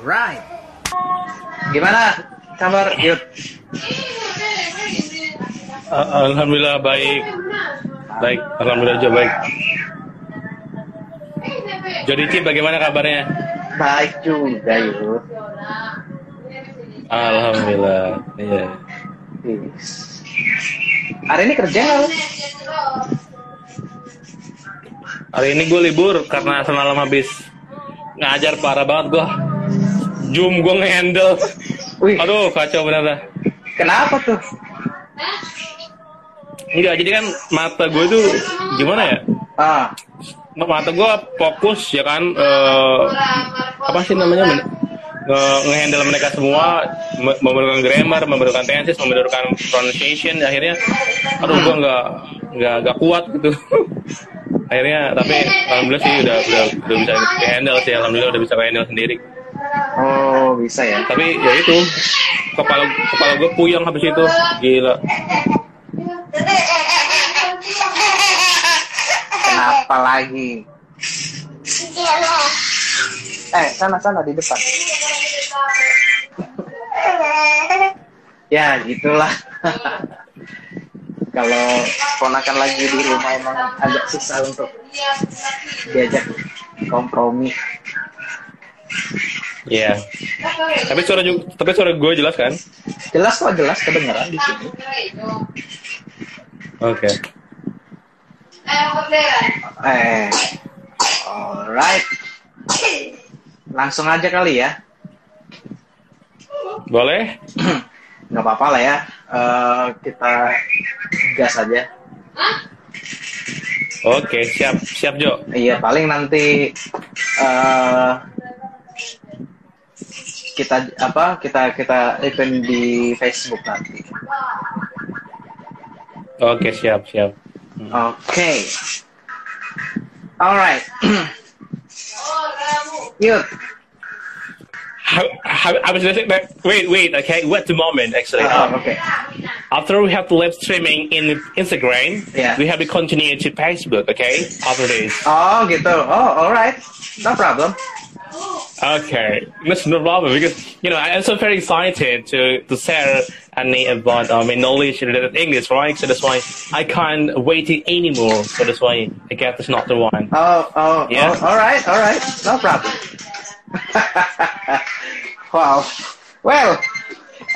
Alright. Gimana kabar Yud? Alhamdulillah baik. Baik, alhamdulillah juga baik. Jodici bagaimana kabarnya? Baik juga Yud. Alhamdulillah. Iya. Hari ini kerja nggak? Hari ini gue libur karena semalam habis ngajar parah banget gue. Zoom gue ngehandle. Wih, Aduh kacau bener dah. kenapa tuh? Enggak, jadi kan mata gue tuh gimana ya? Ah, Mata gue fokus ya kan. eh, apa sih namanya? Men- nge- ngehandle mereka semua me- memerlukan grammar, memerlukan tenses, memerlukan pronunciation akhirnya aduh gue nggak nggak nggak kuat gitu akhirnya tapi alhamdulillah sih udah udah udah bisa handle sih alhamdulillah udah bisa handle sendiri oh bisa ya. tapi ya itu kepala kepala gue puyeng habis itu gila Kenapa lagi? Eh, sana sana di depan. ya, gitulah. Kalau ponakan lagi di rumah emang agak susah untuk diajak kompromi. Iya. Tapi suara juga tapi suara gue jelas kan? Jelas kok jelas kedengeran di sini. oke. Eh, alright. Langsung aja kali ya. boleh? Nggak apa-apa lah ya. Eh, kita gas aja. Oke siap. Siap Jo. Iya paling nanti eh kita apa kita kita event di Facebook nanti oke siap siap oke alright yuk How, how, I was listening. But wait, wait. Okay, wait a moment. Actually, Um, oke after we have the live streaming in Instagram, Yeah. we have to continue to Facebook. Okay, after this. oh gitu oh alright no problem Okay, no problem because you know I'm so very excited to to share any about uh, my knowledge related English, right? So that's why I can't wait it anymore. So that's why I guess it's not the one. oh oh, Yeah. oh alright alright no problem wow well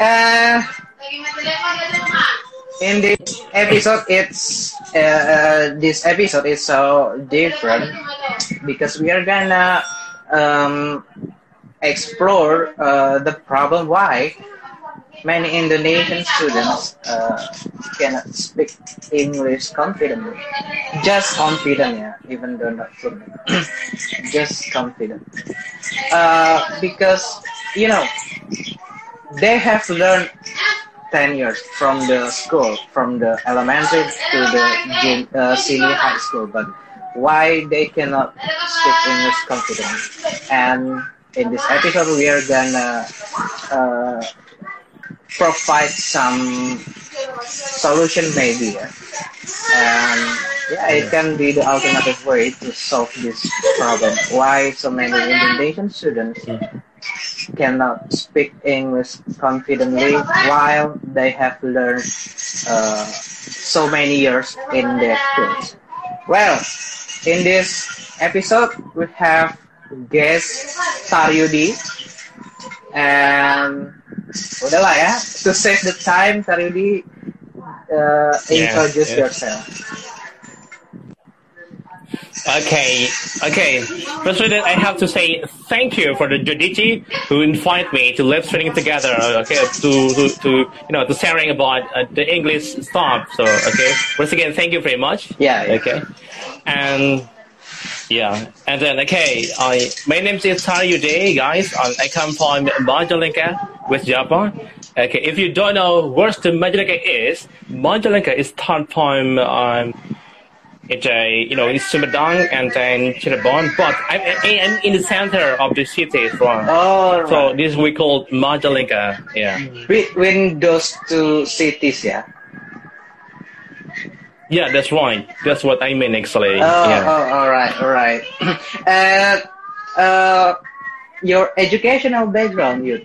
uh in this episode it's uh, uh, this episode is so different because we are gonna um, explore uh, the problem why many Indonesian students uh, cannot speak English confidently. Just confident, yeah, even though not fluent. Just confident. Uh, because you know they have learned 10 years from the school, from the elementary to the uh, senior high school, but why they cannot speak English confidently? And in this episode, we are gonna uh, provide some solution, maybe, yeah. and yeah, it can be the alternative way to solve this problem. Why so many Indonesian students cannot speak English confidently while they have learned uh, so many years in their schools. Well, in this episode, we have guest Taryudi and udahlah ya to save the time Taryudi uh, Yeah, introduce yeah. yourself. Okay, okay. First of all, I have to say thank you for the Jodici who invite me to live streaming together. Okay, to to, to you know to sharing about uh, the English stuff. So okay, once again, thank you very much. Yeah, yeah. Okay, and yeah, and then okay, I my name is Taryude, guys. Um, I come from Majalika, West Japan. Okay, if you don't know where the Majalika is, Majalika is third from um, it's a you know it's Sumedang and then Cirebon, but I'm, I'm in the center of the city from. Oh, So this we call Majalika. Yeah, between those two cities, yeah. yeah, that's right. That's what I mean actually. Oh, yeah. oh, all right, all right. and uh, your educational background, you?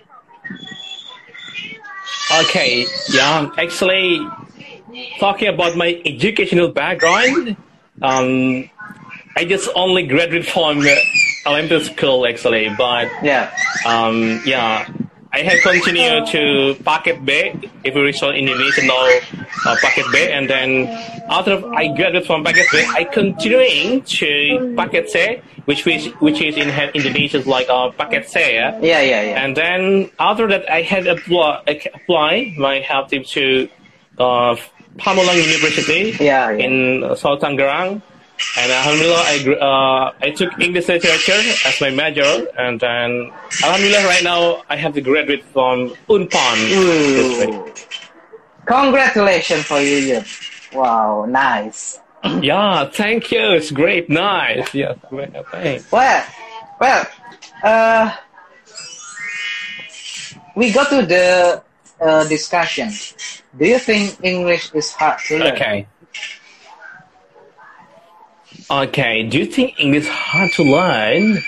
Okay, yeah, actually, talking about my educational background, um, I just only graduated from elementary school actually, but Yeah. um, yeah, I have continued to Paket Bay, if we reach Indonesia know uh, Paket B, and then after I graduated from Paket I continuing to Paket C, which is which is in Indonesia like uh, Paket C, yeah? Yeah, yeah, yeah. And then after that, I had apply, apply my help team to uh, Pamulang University Yeah, yeah. in uh, South Tangerang. And Alhamdulillah, I, uh, I took English literature as my major. And then, Alhamdulillah, right now, I have to graduate from Unpan. Congratulations for you, you. Wow, nice. Yeah, thank you. It's great. Nice. Yeah, great. Thanks. Well, well, uh, we go to the uh, discussion. Do you think English is hard to learn? Okay. Okay, do you think English hard to learn?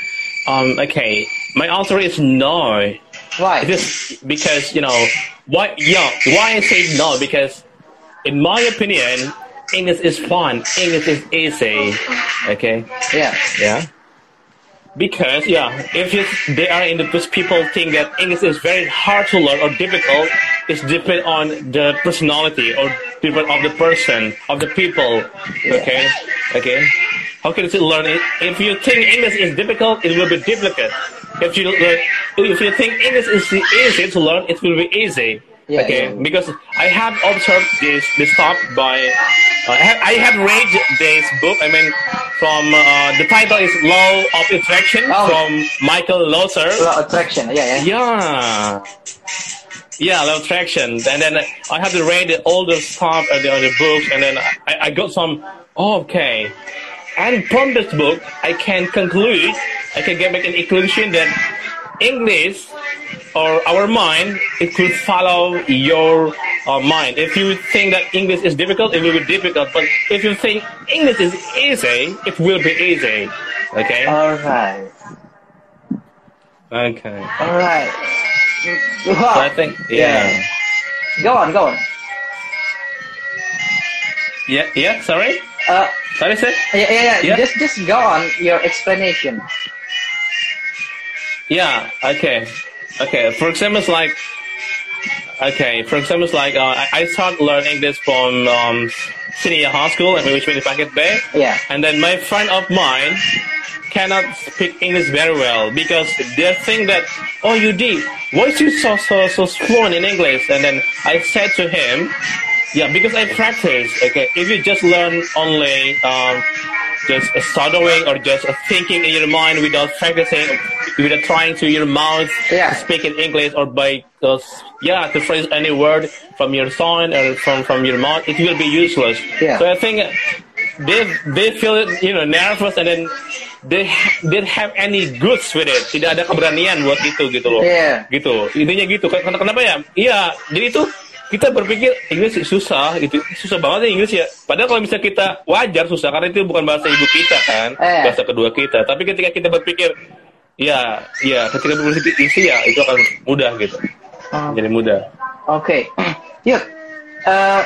Um, okay, my answer is no. Why? Is because you know why? Yeah, why I say no? Because in my opinion, English is fun. English is easy. Okay. Yeah. Yeah. Because yeah, if you, they are in the people think that English is very hard to learn or difficult, it's depend on the personality or depend of the person of the people. Okay, okay. How can you learn it? If you think English is difficult, it will be difficult. If you learn, if you think English is easy to learn, it will be easy. Yeah, okay, yeah, because I have observed this this talk by uh, I, have, I have read this book. I mean, from uh, the title is Law of Attraction Oh. from Michael Loser. Law of attraction. Yeah, yeah. Yeah. Yeah, Law of Attraction. And then I have to read all the stuff and the other books, and then I, I got some. Oh, okay. And from this book, I can conclude, I can get make an conclusion that English or our mind, it could follow your uh, mind. If you think that English is difficult, it will be difficult. But if you think English is easy, it will be easy. Okay. All right. Okay. All right. So I think yeah. Go on, go on. Yeah. Yeah. Sorry. Uh, Sorry, sir. yeah, yeah, yeah. Yeah. Just, just go on your explanation. Yeah. Okay. Okay. For example, it's like. Okay. For example, it's like uh, I I start learning this from um, senior high school, which means Packet Bay. Yeah. And then my friend of mine cannot speak English very well because they think that, oh, you did. Why you so so so fluent in English? And then I said to him, yeah, because I practice. Okay, if you just learn only um, just stuttering or just a thinking in your mind without practicing, without trying to your mouth Yeah. to speak in English or by uh, yeah to phrase any word from your sound or from from your mouth, it will be useless. Yeah. So I think they they feel you know nervous and then they didn't have any goods with it. Tidak ada keberanian buat itu gitu loh. Yeah. Gitu. Intinya gitu. Kenapa ya? Iya. Jadi itu kita berpikir Inggris susah. Gitu susah banget ya Inggris ya. Padahal kalau misalnya kita wajar susah karena itu bukan bahasa ibu kita kan? Eh. bahasa kedua kita. Tapi ketika kita berpikir ya ya ketika berpikir isi ya itu akan mudah gitu. Um, jadi mudah. Okay. Yuk. Uh,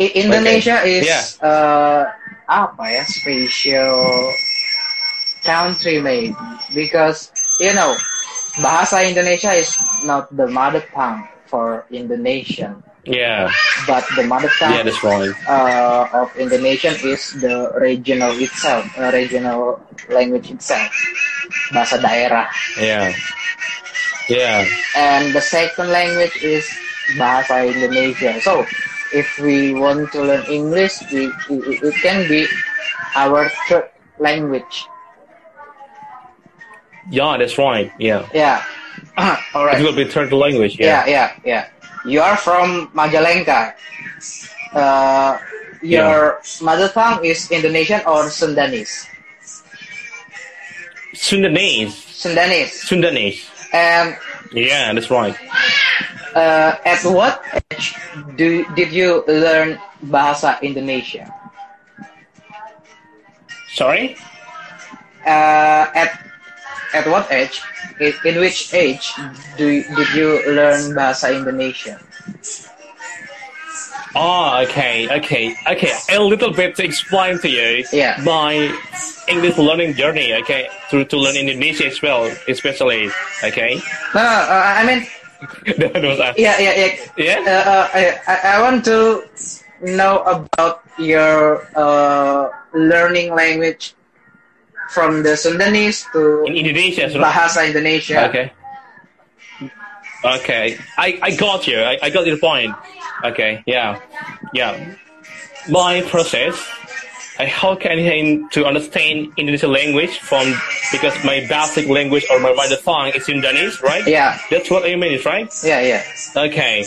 Indonesia is Yeah. uh, apa ya special country maybe because you know bahasa Indonesia is not the mother tongue for Indonesian, yeah but the mother tongue yeah that's right uh, of Indonesian is the regional itself, uh, regional language itself, bahasa daerah. yeah yeah and the second language is bahasa Indonesia. So, if we want to learn English, we, it, it can be our third language. yeah that's right yeah Yeah. All right. It will be third language Yeah, yeah yeah, yeah. You are from Majalengka. Uh, your mother tongue is Indonesian or Sundanese? Sundanese Sundanese. Sundanese And yeah that's right uh, at what age do did you learn bahasa Indonesia? sorry uh, at at what age? In, which age do did you learn bahasa Indonesia? Oh, okay, okay, okay. A little bit to explain to you Yeah. my English learning journey. Okay, to to learn Indonesia as well, especially. Okay. No, no, uh, I mean, yeah, yeah, yeah. Yeah? Uh, uh, I, I I want to know about your uh, learning language from the Sundanese to in Indonesia. So, bahasa Indonesia. Okay. Okay, I, I got you. I, I got your point. Okay, yeah, yeah. My process, I how can I to understand Indonesian language from because my basic language or my mother tongue is Sundanese, right? Yeah, That's what I mean, right? yeah, yeah. Okay.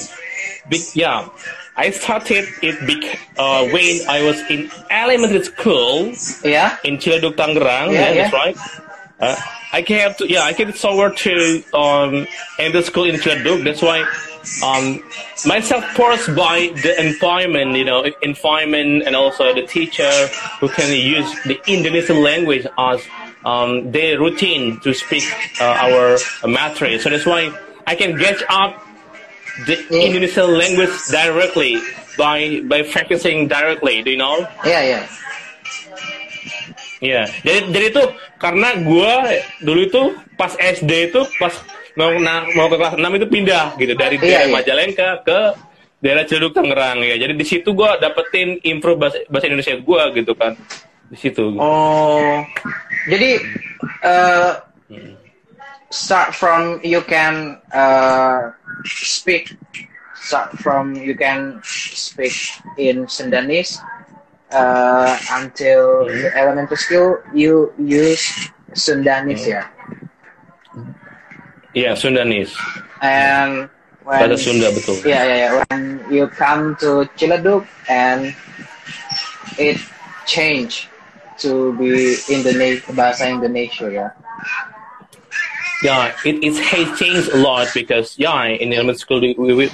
Be- yeah. I started it bec- uh, when I was in elementary school Yeah, in Ciledug, Tangerang. Yeah, Yeah, that's right. Uh, I came to yeah, I came somewhere to um the school in Ciledug. That's why um myself forced by the environment, you know, environment and also the teacher who can use the Indonesian language as um their routine to speak uh, our mastery. So that's why I can get up the Yeah. Indonesian language directly by by practicing directly. Do you know? yeah, yeah. Iya, jadi jadi itu karena gue dulu itu pas SD itu pas mau na- mau ke kelas 6 itu pindah gitu dari Iya, daerah iya. Majalengka ke daerah Ciledug Tangerang ya. Jadi di situ gue dapetin improve bahasa, bahasa Indonesia gue gitu kan di situ. Oh, jadi uh, start from you can uh, speak start from you can speak in Sundanese uh, until the elementary school you use Sundanese ya Iya, Sundanese. and when Bahasa Sunda betul. yeah, yeah, yeah. When you come to Ciledug and it change to be Indonesia bahasa Indonesia ya. Yeah, it, it has changed a lot because yeah, in elementary school, we, we,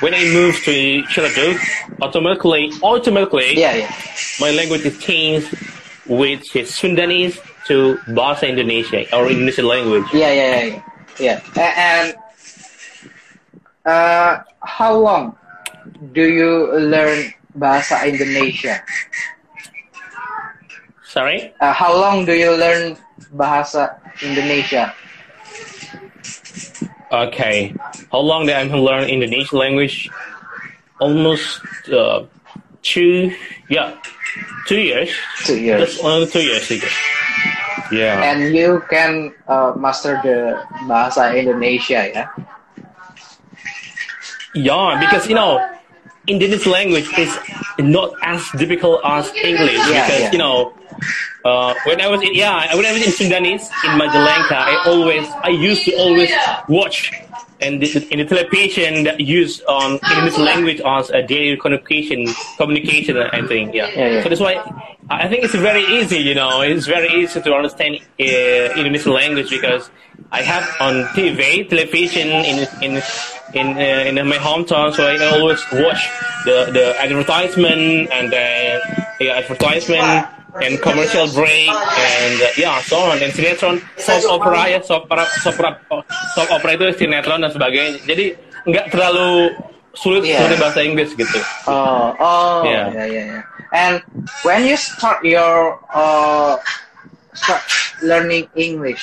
when I moved to Ciledug, automatically, automatically, Yeah, yeah. my language is changed with Sundanese to Bahasa Indonesia or Indonesian language. Yeah, yeah, yeah, yeah. yeah. And uh, how long do you learn bahasa Indonesia? Sorry? Uh, how long do you learn bahasa Indonesia? Okay. How long did I learn Indonesian language? Almost uh, two, yeah, two years. Two years. Just only two years ago. Yeah. And you can uh, master the bahasa Indonesia, yeah? Yeah, because you know, Indonesian language is not as difficult as English Yeah, because yeah. you know, uh, when I was in yeah, when I was in Sundanese in Majalengka, I always I used to always watch and the, in the television that use um, Indonesian language as a daily communication communication. I think yeah. Yeah, yeah. So that's why I think it's very easy. You know, it's very easy to understand uh, Indonesian language because I have on TV television in in in uh, in my hometown, so I always watch the the advertisement and the yeah, advertisement and commercial break and uh, yeah so on and sinetron soap opera ya soap opera soap opera, soap opera itu sinetron dan sebagainya jadi nggak terlalu sulit Yeah. seperti bahasa Inggris gitu Oh, oh, Yeah. yeah, yeah, yeah. And when you start your uh, start learning English,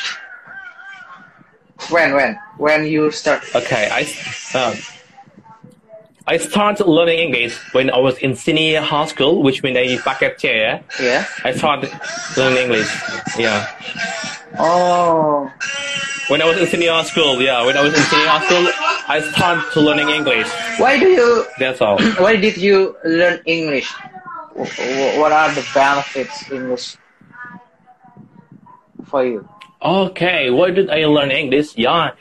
when, when, when you start? okay I uh, I started learning English when I was in senior high school which means I packet chair Yeah. I started learning English yeah Oh, when I was in senior high school yeah when I was in senior high school I started to learning English why do you? that's all Why did you learn English? Wh- wh- What are the benefits English for you? Okay, why did I learn English? Yeah,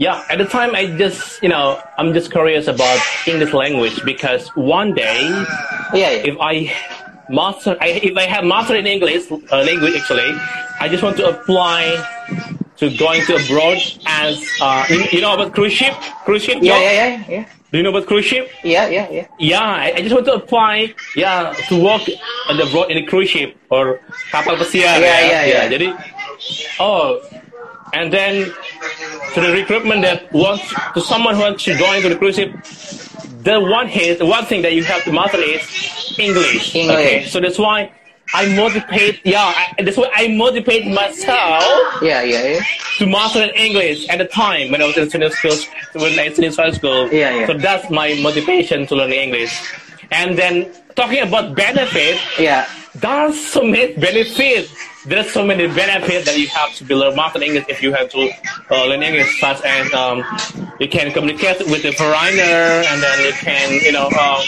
yeah. At the time, I just, you know, I'm just curious about English language because one day, Yeah, yeah. if I master, I, if I have mastered in English uh, language, actually, I just want to apply to going to abroad as, uh, you, you know about cruise ship, cruise ship. Yeah, job? yeah, yeah, yeah. Do you know about cruise ship? Yeah, yeah, yeah. Yeah, I, I just want to apply, yeah, to work on the abroad in a cruise ship or kapal pesiar. Yeah, ya. yeah, yeah. Jadi, oh, and then to the recruitment that wants to someone who wants to join to the recruitship, the one hit, one thing that you have to master is English. English. Okay, so that's why I motivate. Yeah, I, that's why I motivate myself Yeah, yeah, yeah. to master English at the time when I was in senior school, when I was in high school. Yeah, yeah. So that's my motivation to learn English. And then talking about benefit, Yeah. There's so many benefits. There's so many benefits that you have to be learn master English if you have to uh, learn English, such as um, you can communicate with the foreigner, and then you can, you know, um,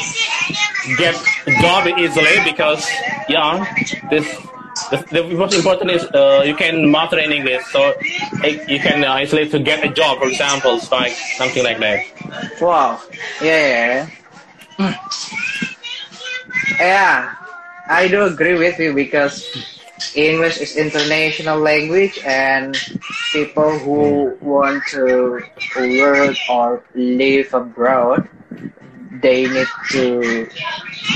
get job easily because, yeah, this. The, the most important is uh, you can master in English, so you can uh, easily to get a job, for example, like something like that. Wow. Yeah, yeah, yeah. Yeah, I do agree with you because English is international language and people who want to work or live abroad they need to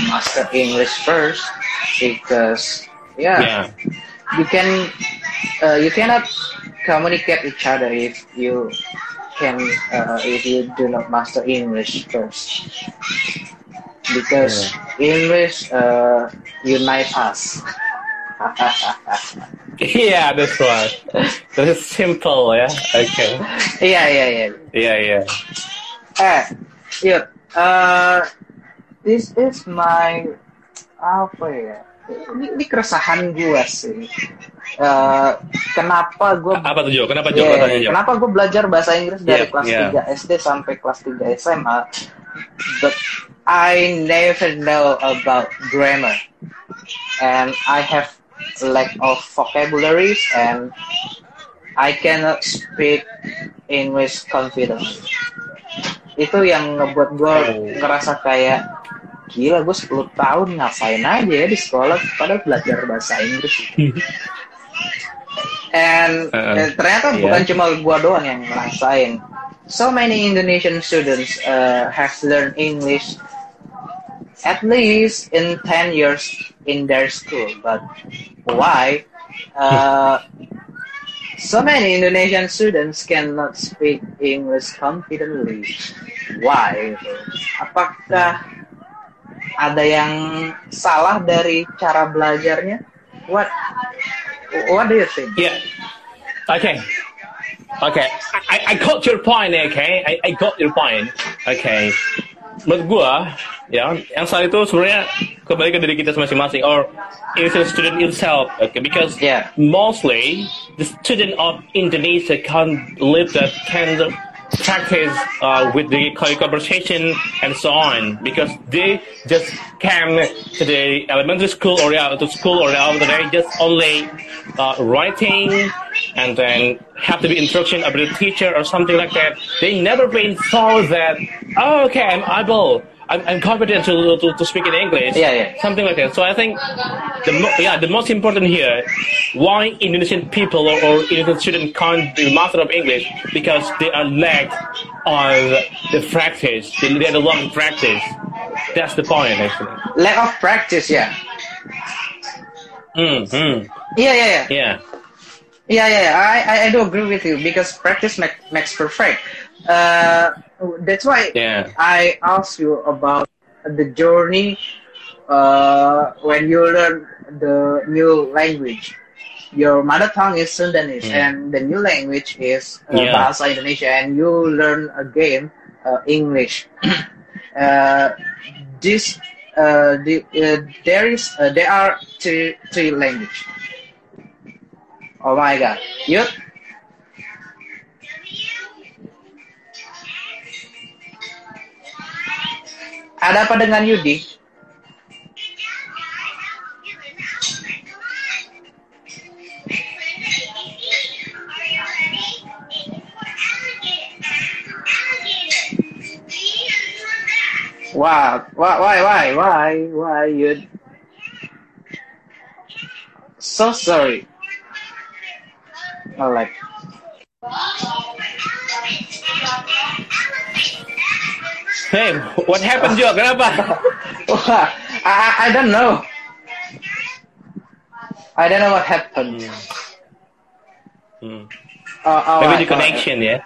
master English first because yeah, Yeah, you can uh, you cannot communicate each other if you can uh, if you do not master English first. Because English uh, unite us. yeah, that's right. That is simple, yeah. Okay. yeah, yeah, yeah. Yeah, yeah. Eh, yuk. Uh, this is my apa ya? Ini, ini keresahan gue sih. Eh, kenapa gue Apa tuh Jo? Kenapa Jo? Yeah, Jo? kenapa gue belajar bahasa Inggris dari Yeah, kelas yeah. 3 SD sampai kelas 3 SMA but I never know about grammar and I have lack of vocabularies and I cannot speak English confidently itu yang ngebuat gue ngerasa kayak gila gue 10 tahun ngapain aja ya di sekolah padahal belajar bahasa Inggris And Uh, ternyata iya. bukan cuma gua doang yang ngerasain. So many Indonesian students uh, have learned English at least in 10 years in their school. But why? Uh, so many Indonesian students cannot speak English confidently. Why? Apakah ada yang salah dari cara belajarnya? What What do you think? Yeah. Okay. Okay. I, I got your point, okay? I, I got your point. Okay. Menurut gua, ya, yang salah itu sebenarnya kembali ke diri kita masing-masing or individual student itself. Okay, because Yeah. mostly the student of Indonesia can't live that can practice uh, with the conversation and so on because they just came to the elementary school or yeah, to school or yeah, they just only uh, writing and then have to be instruction of the teacher or something like that. They never been thought that oh okay I'm able I'm, I'm confident to, to, to speak in English Yeah, yeah. something like that. So I think the mo- yeah the most important here why Indonesian people or, or Indonesian students can't be master of English because they are lack of the practice. They, they are long practice. That's the point actually. Lack of practice, yeah. Mm, mm, Yeah, yeah, yeah. yeah. Yeah, yeah. I, I, do agree with you because practice make, makes perfect. Uh, that's why Yeah. I asked you about the journey uh, when you learn the new language. Your mother tongue is Sundanese, and the new language is uh, Yeah. Bahasa Indonesia, and you learn again uh, English. uh, this uh, the, uh, there is uh, there are three three language. Oh my god. Yuk. Ada apa dengan Yudi? Wah, why, why, why, why, why you? So sorry. Oh, like. Hey, what happened, Jo? Kenapa? I, I, I don't know. I don't know what happened. Hmm. Uh, all Maybe right, the connection, yeah.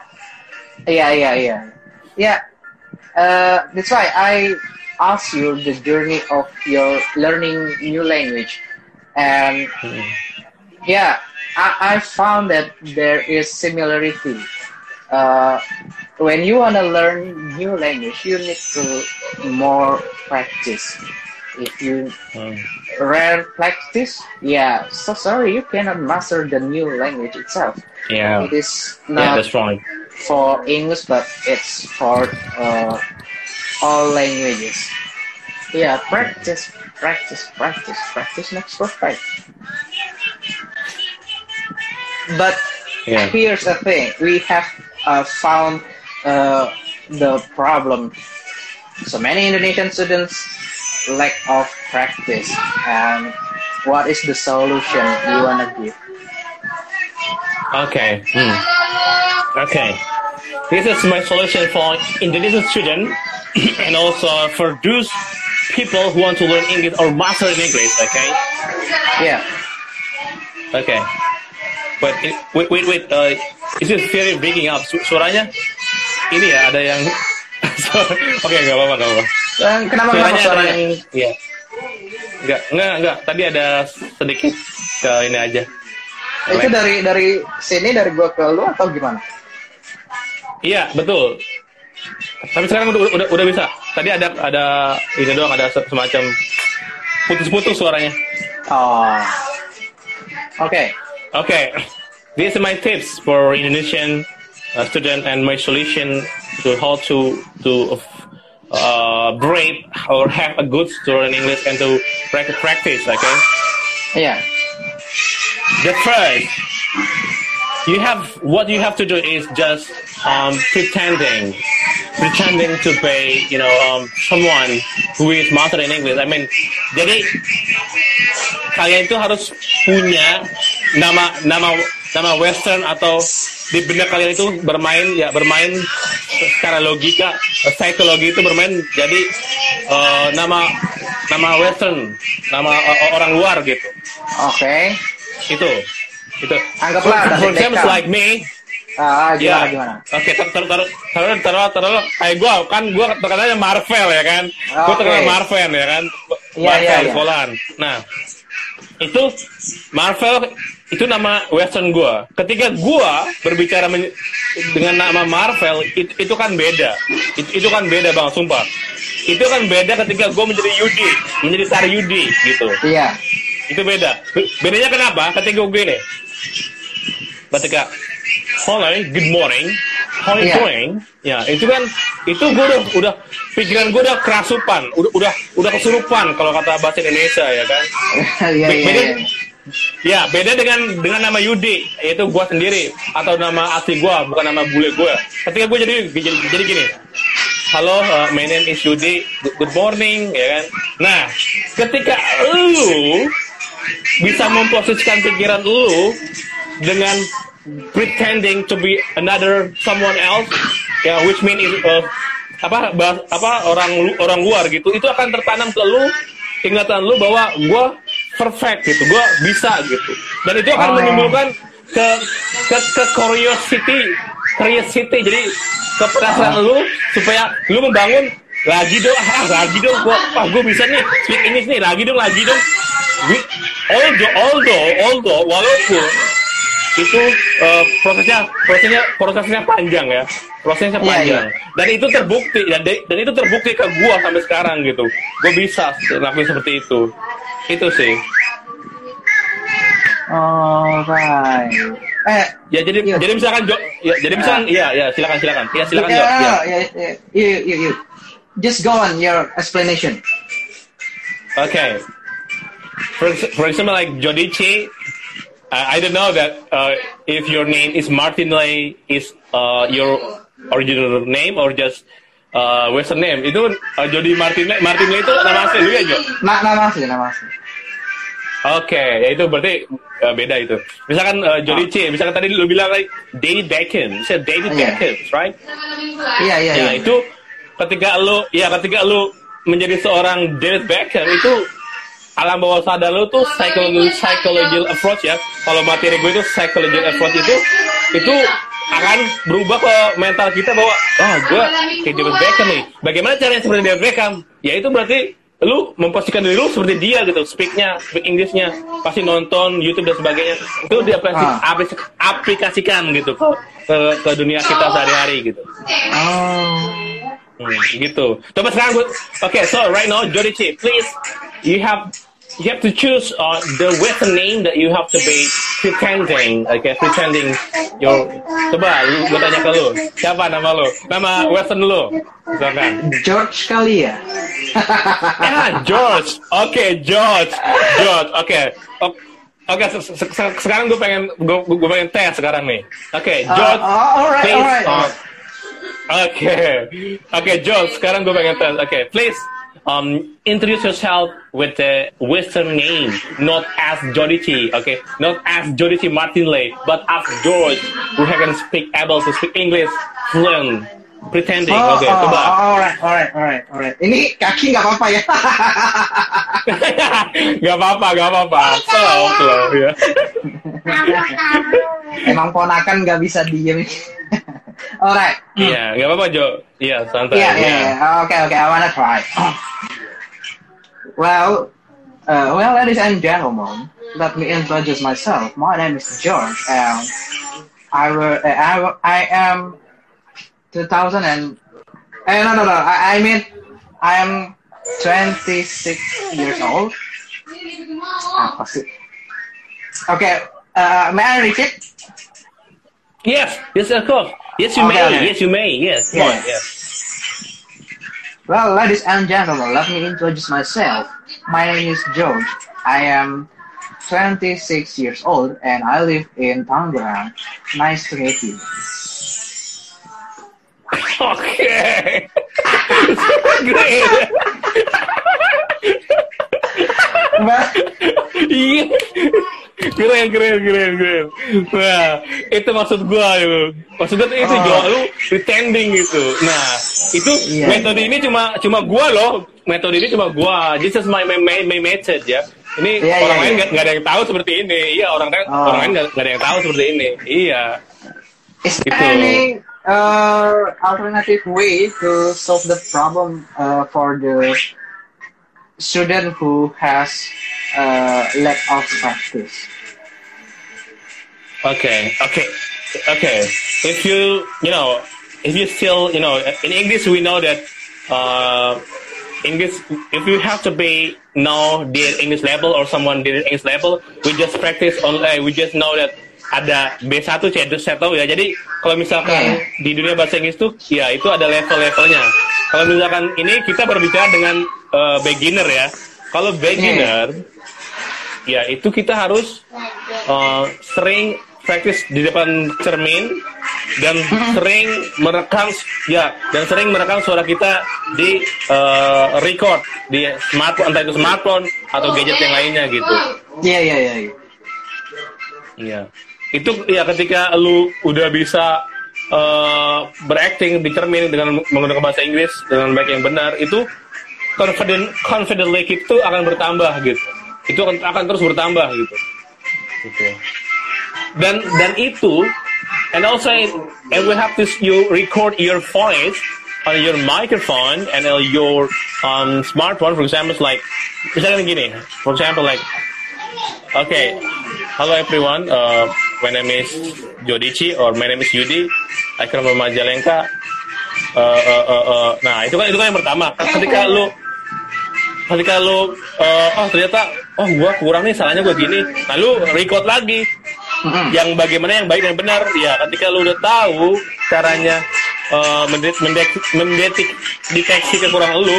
Yeah, yeah, yeah. Yeah. Uh, that's why I asked you the journey of your learning new language. And Hmm. yeah, I, I found that there is similarity. Uh, when you want to learn new language, you need to more practice. If you Hmm. rare practice, yeah, so sorry, you cannot master the new language itself. Yeah. It is Yeah, not that's right. for English, but it's for uh, all languages. Yeah, practice, practice, practice, practice makes perfect. But Yeah. here's the thing: we have uh, found uh, the problem. So many Indonesian students lack of practice, and what is the solution you wanna give? Okay. Hmm. Okay. This is my solution for Indonesian students and also for those people who want to learn English or master in English. Okay. Yeah. Okay. But it, wait, wait, wait. Uh, is it very breaking up? Su- suaranya? Ini ya ada yang. Oke, nggak apa-apa, nggak apa-apa. Kenapa Suaranya suaranya? Iya. Enggak, enggak, enggak. Tadi ada sedikit ke ini aja. Itu dari dari sini dari gua ke lu atau gimana? Iya, betul. Tapi sekarang udah, udah, udah bisa. Tadi ada ada ini doang, ada se- semacam putus-putus suaranya. Oh. Oke. Okay, these are my tips for Indonesian uh, student and my solution to how to to uh, break or have a good story in English and to practice. practice okay, Yeah. the first you have what you have to do is just um, pretending pretending to be you know um, someone who is master in English I mean jadi kalian itu harus punya nama nama nama western atau di benak kalian itu bermain ya bermain secara logika psikologi itu bermain jadi eh, nama nama western nama eh, orang luar gitu Oke. itu itu Anggaplah for David example like me Ah, gimana Ya, gimana? oke, taruh taruh taruh taruh taruh taruh kayak gue kan gue terkenalnya Marvel ya kan, gue Oke. terkenal Marvel ya kan, Iya, Marvel iya, iya. sekolahan. Nah, itu Marvel itu nama western gue. Ketika gue berbicara men- dengan nama Marvel itu, itu kan beda, itu, itu kan beda bang, sumpah. Itu kan beda ketika gue menjadi Yudi, menjadi Sar Yudi gitu Iya. itu beda. Be- Bedanya kenapa? Ketika gue gini, ketika hello, good morning, how you Iya. doing? Ya itu kan itu gue udah udah pikiran gue udah kerasupan, udah udah udah kesurupan kalau kata bahasa Indonesia ya kan. Iya iya. iya. Ya beda dengan dengan nama Yudi yaitu gue sendiri atau nama asli gue bukan nama bule gue. Ketika gue jadi, jadi jadi gini, halo uh, my name is Yudi, good, morning ya kan. Nah ketika lu bisa memposisikan pikiran lu dengan pretending to be another someone else ya which mean is, uh, apa bahas- apa orang orang luar gitu itu akan tertanam ke lu ingatan lu bahwa gue perfect gitu. Gue bisa gitu. Dan itu akan Oh. menimbulkan ke ke ke curiosity curiosity. Jadi kepenasaran lu supaya lu membangun lagi dong ah lagi dong gua ah gue bisa nih speak English nih lagi dong lagi dong. Although although although walaupun itu eh, prosesnya prosesnya prosesnya panjang ya prosesnya Iya, panjang dan itu terbukti dan de- dan itu terbukti ke gua sampai sekarang gitu gue bisa lakuin seperti itu itu sih Alright. Eh, ya jadi Iya. jadi misalkan Jo- ya jadi misalkan iya ya silakan silakan ya silakan yeah, Jo ya. yeah, yeah. You, you, you. Just go on your explanation. Okay. For, for example, like Jodici, I, I don't know that uh, if your name is Martin Lay is uh, your original name or just uh, Western name. Itu uh, Jody Martin Lay, Martin Lay itu nama asli lu ya, Jo? Na nama asli, nama asli. Oke, ya itu berarti uh, beda itu. Misalkan uh, Jodici, misalkan tadi lu bilang like David Beckham, saya David Iya. Beckham, right? Iya, iya, Ya iya. itu ketika lu ya ketika lu menjadi seorang David Beckham itu alam bawah sadar lu tuh psychological psychological approach ya. Kalau materi gue itu psychological approach itu itu akan berubah ke mental kita bahwa ah gue kayak David Beckham nih. Bagaimana caranya seperti David Beckham? Ya itu berarti lu memposisikan diri lu seperti dia gitu, speaknya, speak Inggrisnya, pasti nonton YouTube dan sebagainya. Itu diaplikasikan Ah. aplikasikan gitu ke, ke ke dunia kita sehari-hari gitu. Oh. Hmm, gitu. Coba sekarang gue, oke, so right now Jodici, please, you have you have to choose uh, the western name that you have to be pretending, okay, pretending your. Coba, gue tanya ke lu, siapa nama lu? Nama western lu, misalkan. George kali ya? Ah, George. Oke, George. George. Oke. O- Oke, se- se- se- sekarang gue pengen gue, pengen tes sekarang nih. Oke, Uh, George. oh, alright, please, alright, uh, alright. Oke, oke, George. Sekarang gue pengen tes. Oke, please. Um, introduce yourself with the Western name, not as Jodici, okay? Not as Jodici Martinley, but as George, who can speak able to speak English fluent, pretending. Oh, Oke, oh, coba. oh, alright, alright, alright, alright. Ini kaki nggak apa-apa ya? gak apa-apa, gak apa-apa. Slow, slow, ya. Emang ponakan nggak bisa diem. alright. Iya, gak apa-apa Jo. Iya, santai. Yeah, Iya. yeah, yeah. Okay, okay. I wanna try. well, uh, well, ladies and gentlemen, let me introduce myself. My name is George, and I will, uh, I, will, I am 2000 and, eh, no, no, no. I, I mean, I am 26 years old. Apa sih? Okay, uh, may I repeat? Yes, yes, of course. Yes, you Okay, may. okay. Yes, you may. Yes, on. Yes. Yes. Well, ladies and gentlemen, let me introduce myself. My name is George. I am 26 years old and I live in Tangerang. Nice to meet you. Okay. Great. Well, Iya. keren, keren, keren, keren. Nah, itu maksud gua itu. Maksudnya tuh itu Oh. Jo, lu pretending gitu. Nah, itu Iya, metode ini cuma cuma gua loh. Metode ini cuma gua. This is my my, my, method ya. Ini Iya, orang iya, lain iya. nggak nggak ada yang tahu seperti ini. Iya, orang lain Oh. orang lain nggak ada yang tahu seperti ini. Iya. is there Itu. any uh, alternative way to solve the problem uh, for the student who has uh, lack of practice? Okay, okay, okay. If you, you know, if you still, you know, in English we know that uh, English, if you have to be know the English level or someone did English level, we just practice on, eh, we just know that ada B1, C1, saya tahu ya. Jadi kalau misalkan di dunia bahasa Inggris tuh, ya itu ada level-levelnya. Kalau misalkan ini kita berbicara dengan uh, beginner ya. Kalau beginner, ya itu kita harus uh, sering praktis di depan cermin dan sering merekam ya dan sering merekam suara kita di uh, record di smartphone entah itu smartphone atau gadget yang lainnya gitu. Iya, iya, iya. iya. Itu ya ketika lu udah bisa uh, berakting di cermin dengan menggunakan bahasa Inggris dengan baik yang benar itu confident confident like itu akan bertambah gitu. Itu akan akan terus bertambah gitu. Gitu. Dan dan itu and also and we have to you record your voice on your microphone and your um, smartphone for example like misalnya gini for example like Okay. Hello everyone. Uh, my name is Jodici or my name is Yudi. I come from Majalengka. Uh, uh, uh, uh. Nah itu kan itu kan yang pertama. Ketika lu ketika lu uh, oh ternyata oh gua kurang nih salahnya gua gini. Nah lu record lagi Mm-mm. yang bagaimana yang baik dan benar. Ya ketika lu udah tahu caranya uh, mendet, mendet, mendetik deteksi kekurangan lu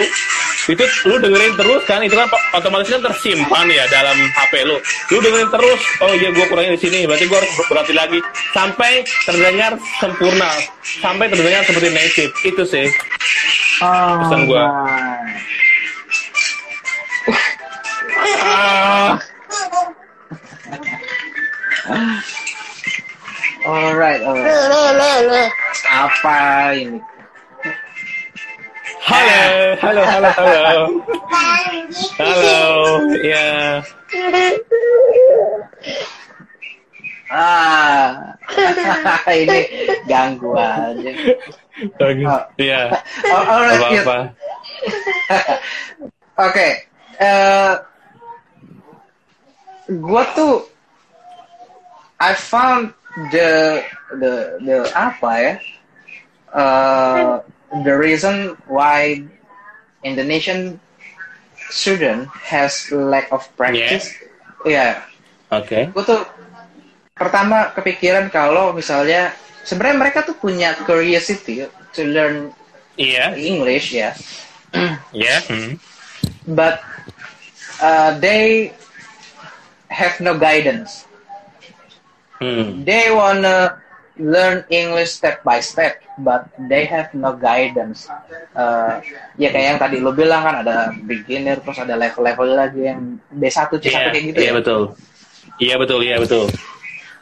itu lu dengerin terus kan? Itu kan otomatis kan tersimpan ya dalam HP lu. Lu dengerin terus oh iya gua kurangnya di sini berarti gua harus berarti lagi. Sampai terdengar sempurna. Sampai terdengar seperti native. Itu sih. Pesan ah, Alright, alright. Apa ini? Hello, hello, hello, hello. Hello, yeah. Ah, ini ganggu aja. Oh. Yeah. Oh, alright, Apa apa? Oke, eh, gua tuh I found the the the apa ya? Uh, the reason why Indonesian student has lack of practice. Ya, Oke. gue tuh pertama kepikiran kalau misalnya sebenarnya mereka tuh punya curiosity to learn Iya. English ya. Iya. Hmm. but uh, they have no guidance. Hmm. They wanna learn English step by step, but they have no guidance. Uh, ya kayak yang tadi lo bilang kan ada beginner, terus ada level-level lagi yang B1 C1 Iya, kayak gitu iya ya. betul. Iya betul, iya betul.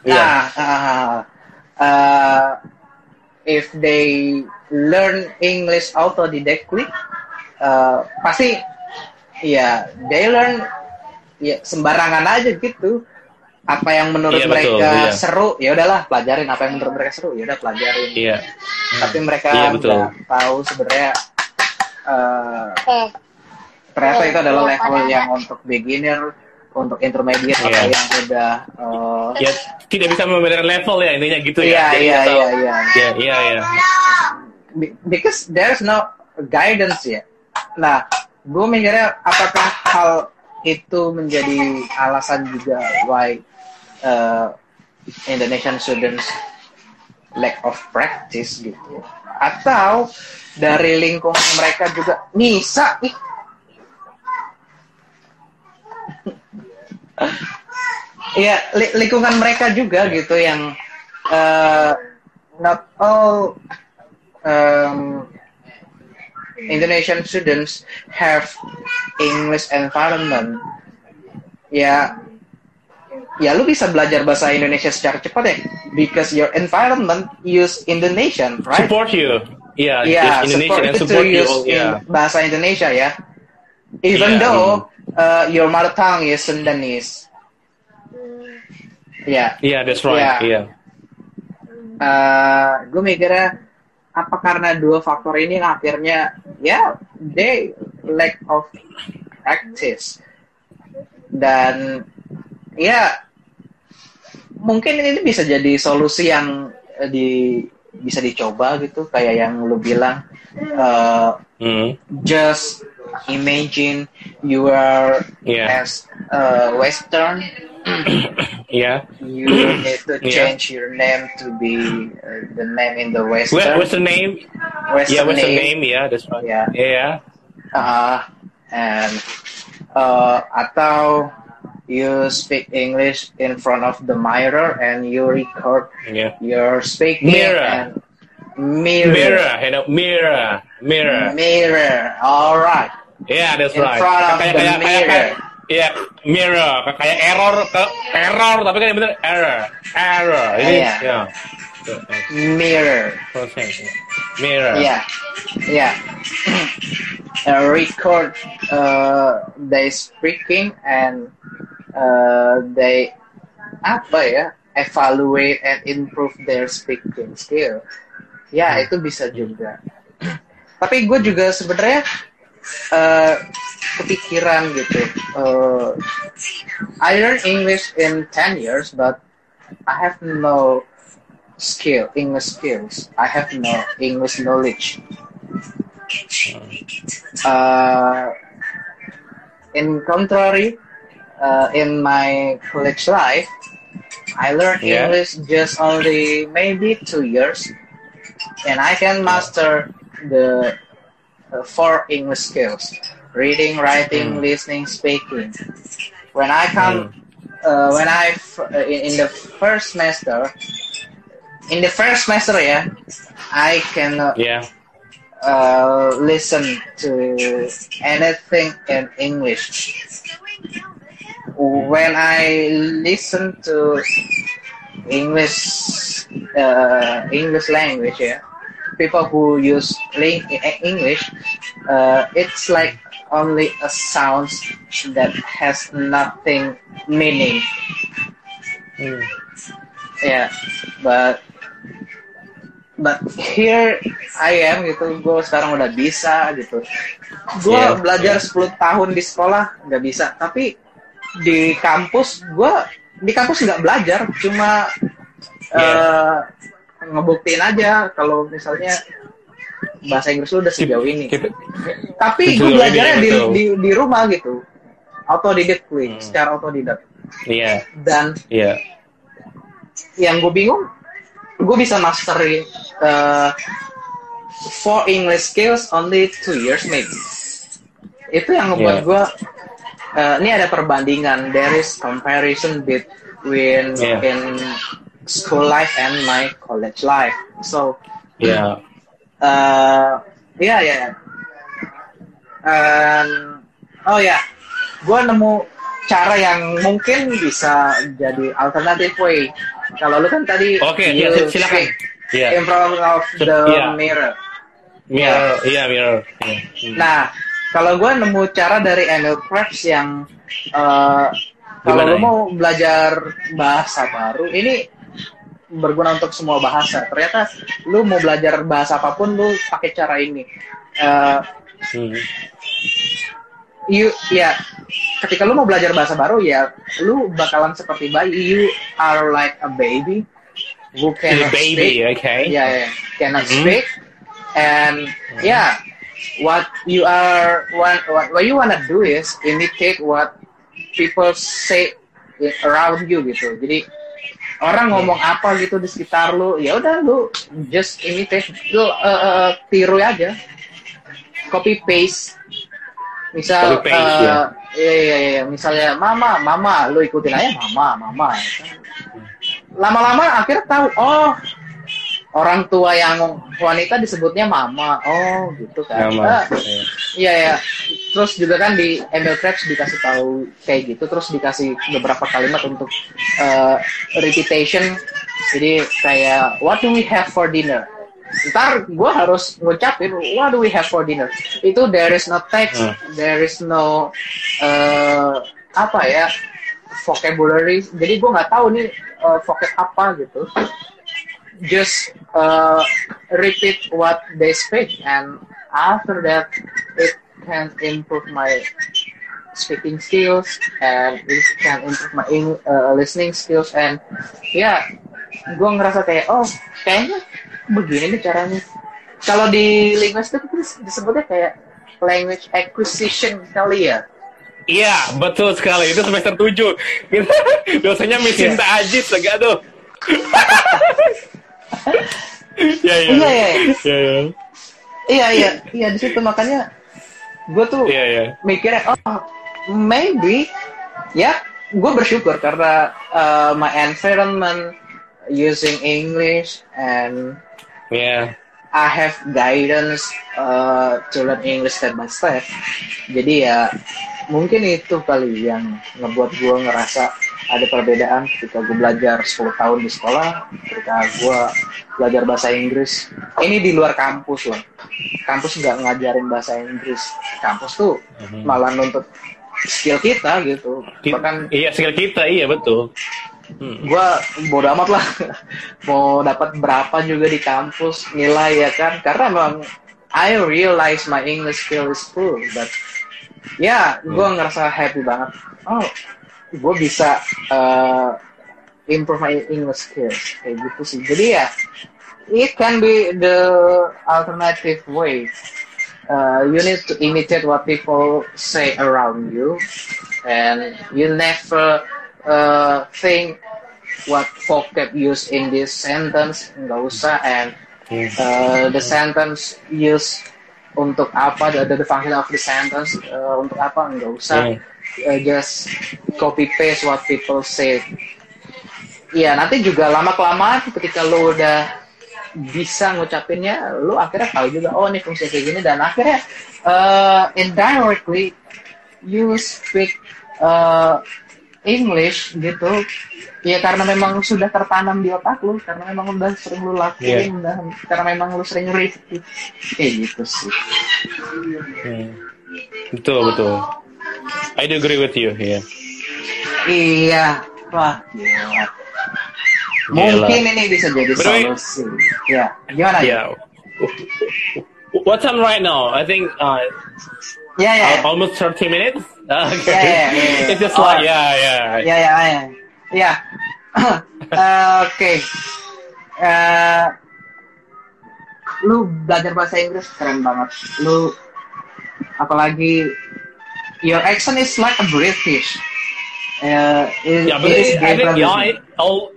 Iya. Nah, uh, uh, if they learn English autodidactly, uh, pasti ya they learn ya sembarangan aja gitu. Apa yang menurut Iya, betul, mereka iya. seru, ya udahlah pelajarin. Apa yang menurut mereka seru, ya udah pelajarin. Iya. Tapi mereka Iya, betul. nggak tahu sebenarnya uh, Eh, ternyata Eh, itu adalah iya, level padahal- yang untuk beginner, untuk intermediate atau Iya. yang udah uh, Ya tidak bisa membedakan level ya intinya gitu Iya, ya. Iya, iya, iya. Iya, iya, iya. Be- because there's no guidance ya. Nah, gue mikirnya apakah hal itu menjadi alasan juga why uh, Indonesian students lack of practice gitu, atau dari lingkungan mereka juga bisa ih. Iya, li- lingkungan mereka juga gitu yang uh, not all um, Indonesian students have English environment. Ya, ya lu bisa belajar bahasa Indonesia secara cepat ya, because your environment use Indonesian, right? Support you. Yeah, just Indonesia support, and support you. use all, Yeah. in bahasa Indonesia ya. Even Yeah, though uh, your mother tongue is Sundanese. Ya, Iya, that's right. Yeah. Iya. uh, gue mikirnya apa karena dua faktor ini yang akhirnya ya they lack of practice dan ya mungkin ini bisa jadi solusi yang eh, di bisa dicoba gitu kayak yang lu bilang uh, Hmm. just imagine you are Yeah. as uh, Western Iya. you need to Yeah. change your name to be uh, the name in the What, Western what's the name? Western Yeah, what's the name. name? Yeah, that's right. Yeah. Yeah. Uh, and uh, atau you speak English in front of the mirror and you record Yeah. your speaking Mirror. and mirror Mirror, you know, mirror, mirror. mirror all right Yeah, that's In right. front of kayak the kayak mirror. Iya, mirror, kayak error ke error, tapi kan yang bener error, error. Ini Iya. ya. mirror Proses. Mirror. yeah yeah uh, record uh, they speaking and uh, they apa ya evaluate and improve their speaking skill. Ya itu bisa juga. Tapi gue juga sebenarnya uh, kepikiran gitu. Uh, I learn English in 10 years but I have no skill English skills. I have no English knowledge. Uh, in contrary, uh, in my college life, I learned Yeah. English just only maybe two years, and I can master the uh, four English skills: reading, writing, Mm. listening, speaking. When I come, uh, when I f- uh, in, in the first semester, in the first semester, yeah, I can uh, Yeah. uh, listen to anything in English. When I listen to English uh, English language, yeah, people who use ling- English, uh, it's like only a sounds that has nothing meaning. Hmm. Yeah, but but here I am gitu, gue sekarang udah bisa gitu. Gue Yeah, belajar yeah. 10 tahun di sekolah nggak bisa, tapi di kampus gue di kampus nggak belajar, cuma eh, ngebuktiin aja kalau misalnya bahasa Inggris lu udah sejauh ini. Kita, Tapi gue ini, belajarnya di, betul. di di rumah gitu, autodidactly, Hmm. secara otodidak. iya, Dan iya. yang gue bingung, gue bisa mastery uh, four English skills only two years maybe. Itu yang ngebuat Yeah. gue, uh, ini ada perbandingan. There is comparison between Yeah. in school life and my college life. So, Iya. uh, ya ya. Um, oh ya, gue nemu cara yang mungkin bisa jadi alternative way. Kalau lu kan tadi Oke, you iya, silakan. speak Iya. in front of the Iya. mirror. Mirror, iya mirror. Iya. Hmm. Nah, kalau gue nemu cara dari Emil Krebs yang uh, kalau ya? mau belajar bahasa baru, ini berguna untuk semua bahasa. Ternyata lu mau belajar bahasa apa pun, lu pakai cara ini. Uh, Hmm. you ya ketika lu mau belajar bahasa baru ya lu bakalan seperti bayi you are like a baby who cannot baby, speak okay. yeah, yeah cannot Mhm. speak and yeah what you are what, what you wanna do is imitate what people say around you gitu. Jadi orang ngomong apa gitu di sekitar lu ya udah lu just imitate lu uh, uh, tiru aja. Copy paste. Misal Copy paste, eh, ya. iya, iya, iya. misalnya mama mama lu ikutin aja mama mama lama-lama akhirnya tahu oh orang tua yang wanita disebutnya mama oh gitu kan Iya. Iya ya. Terus juga kan di Emil Krebs dikasih tahu kayak gitu, terus dikasih beberapa kalimat untuk uh, repetition. Jadi kayak what do we have for dinner? Ntar gue harus ngucapin what do we have for dinner. Itu there is no text, Hmm. there is no uh, apa ya vocabulary. Jadi gue nggak tahu nih uh, vocab apa gitu. Just uh, repeat what they speak and after that it can improve my speaking skills and it can improve my uh, listening skills and ya gue ngerasa kayak oh kayaknya begini nih caranya kalau di linguistik itu disebutnya kayak language acquisition kali ya Iya, betul sekali. Itu semester 7. Dosennya Miss Iya. Sinta Ajis enggak tuh. Iya, iya. Iya, iya. Iya, iya. iya iya iya di situ makanya gue tuh Iya, iya. mikirnya oh maybe ya gue bersyukur karena uh, my environment using English and Iya. I have guidance uh, to learn English step by step. Jadi ya mungkin itu kali yang ngebuat gue ngerasa ada perbedaan ketika gue belajar 10 tahun di sekolah, ketika gue belajar bahasa Inggris. Ini di luar kampus loh. Kampus nggak ngajarin bahasa Inggris. Kampus tuh Mhm. malah nuntut skill kita gitu. Ki- Bahkan Iya, skill kita, iya betul. Hmm. gue bodo amat lah mau dapat berapa juga di kampus nilai ya kan karena memang I realize my English skill is full but ya gue ngerasa happy banget oh gue bisa uh, improve my English skills kayak gitu sih. Jadi ya it can be the alternative way. Uh, you need to imitate what people say around you. And you never uh, think what vocab used in this sentence. Nggak usah. And uh, the sentence used untuk apa the, the function of the sentence uh, untuk apa nggak usah. Hmm. Uh, just copy paste what people say Iya nanti juga lama kelamaan ketika lo udah bisa ngucapinnya lo akhirnya tahu juga oh ini fungsi kayak gini dan akhirnya uh, indirectly you speak uh, English gitu ya karena memang sudah tertanam di otak lu karena memang udah sering lu lakuin Iya. udah karena memang lu sering read kayak gitu sih Hmm. Betul betul. I do agree with you. Yeah. iya wah gila. mungkin ini bisa jadi solusi ya gimana Yeah. What time right now? I think uh, ya ya al- almost 30 minutes. Uh, okay. Yeah, yeah, yeah, yeah. It's just Oh. like yeah, yeah. ya ya ya ya Eh, oke Eh, lu belajar bahasa Inggris keren banget lu apalagi your accent is like a British uh, it, Yeah, but it is it, I yeah, I, all,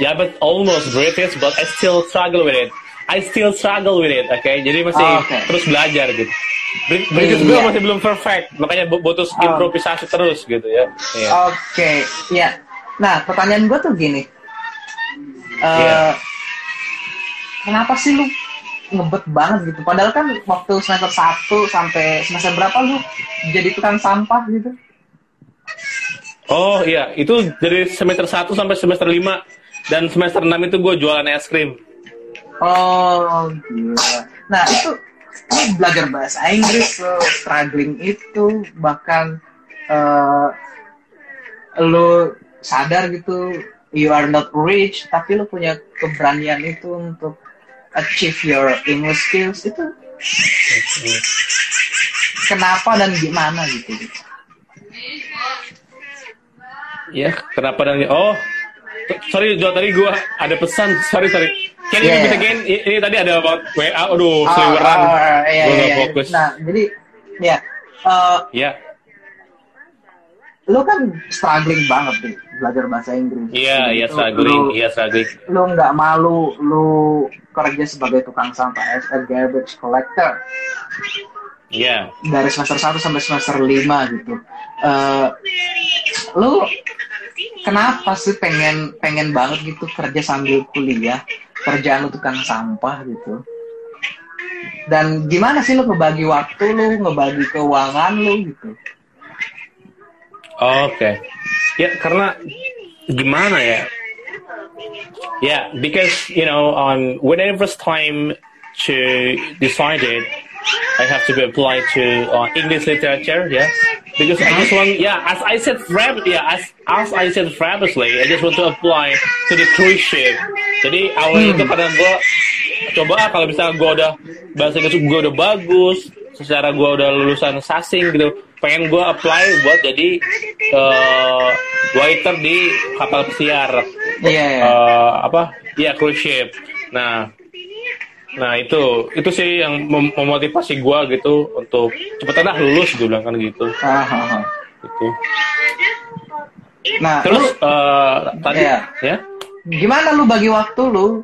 yeah, but almost British, but I still struggle with it. I still struggle with it, okay? Jadi masih Oh, okay. terus belajar gitu. Brit- British gue masih belum perfect, makanya bu- butuh Oh. improvisasi terus gitu ya. Iya. Oke, ya. Nah, pertanyaan gue tuh gini. Eh, Iya. Kenapa sih lu ngebet banget gitu? Padahal kan waktu semester 1 sampai semester berapa lu jadi tukang sampah gitu? Oh iya, itu dari semester 1 sampai semester 5 dan semester 6 itu gue jualan es krim. Oh, gila. Nah, itu lu belajar bahasa Inggris, lu struggling itu, bahkan eh, lu sadar gitu, you are not rich, tapi lu punya keberanian itu untuk achieve your English skills itu kenapa dan gimana gitu? Ya, kenapa dan oh sorry Jo tadi gue ada pesan, sorry sorry. You Yeah. repeat again? I- Ini tadi ada about WA, aduh, Ah, seliweran. ah, iya, iya, nggak iya. fokus. Nah, jadi ya eh, Ya, lu kan struggling banget nih belajar bahasa Inggris. iya, iya struggling, iya struggling. lu nggak malu lu kerja sebagai tukang sampah as a garbage collector Iya. dari semester 1 sampai semester 5 gitu. Eh, lu kenapa sih pengen pengen banget gitu kerja sambil kuliah, kerjaan lu tukang sampah gitu. Dan gimana sih lu ngebagi waktu lu, ngebagi keuangan lu gitu. Oke. Ya karena gimana ya? Yeah, because you know, um, when I first time to decided I have to be applied to uh, English literature, yeah, because I just want, yeah, as I said, prep, yeah, as as I said previously, I just want to apply to the cruise ship. Jadi awalnya itu karena gue coba ah, kalau misalnya gue udah bahasa Inggris gue udah bagus, secara gue udah lulusan sasing gitu, pengen gue apply buat jadi eh, waiter di kapal pesiar Iya, iya. eh, apa ya cruise ship nah nah itu itu sih yang mem- memotivasi gua gitu untuk cepetan lah lulus gue bilang kan gitu ah. gitu Nah, terus lu eh, tadi Iya. ya gimana lu bagi waktu lu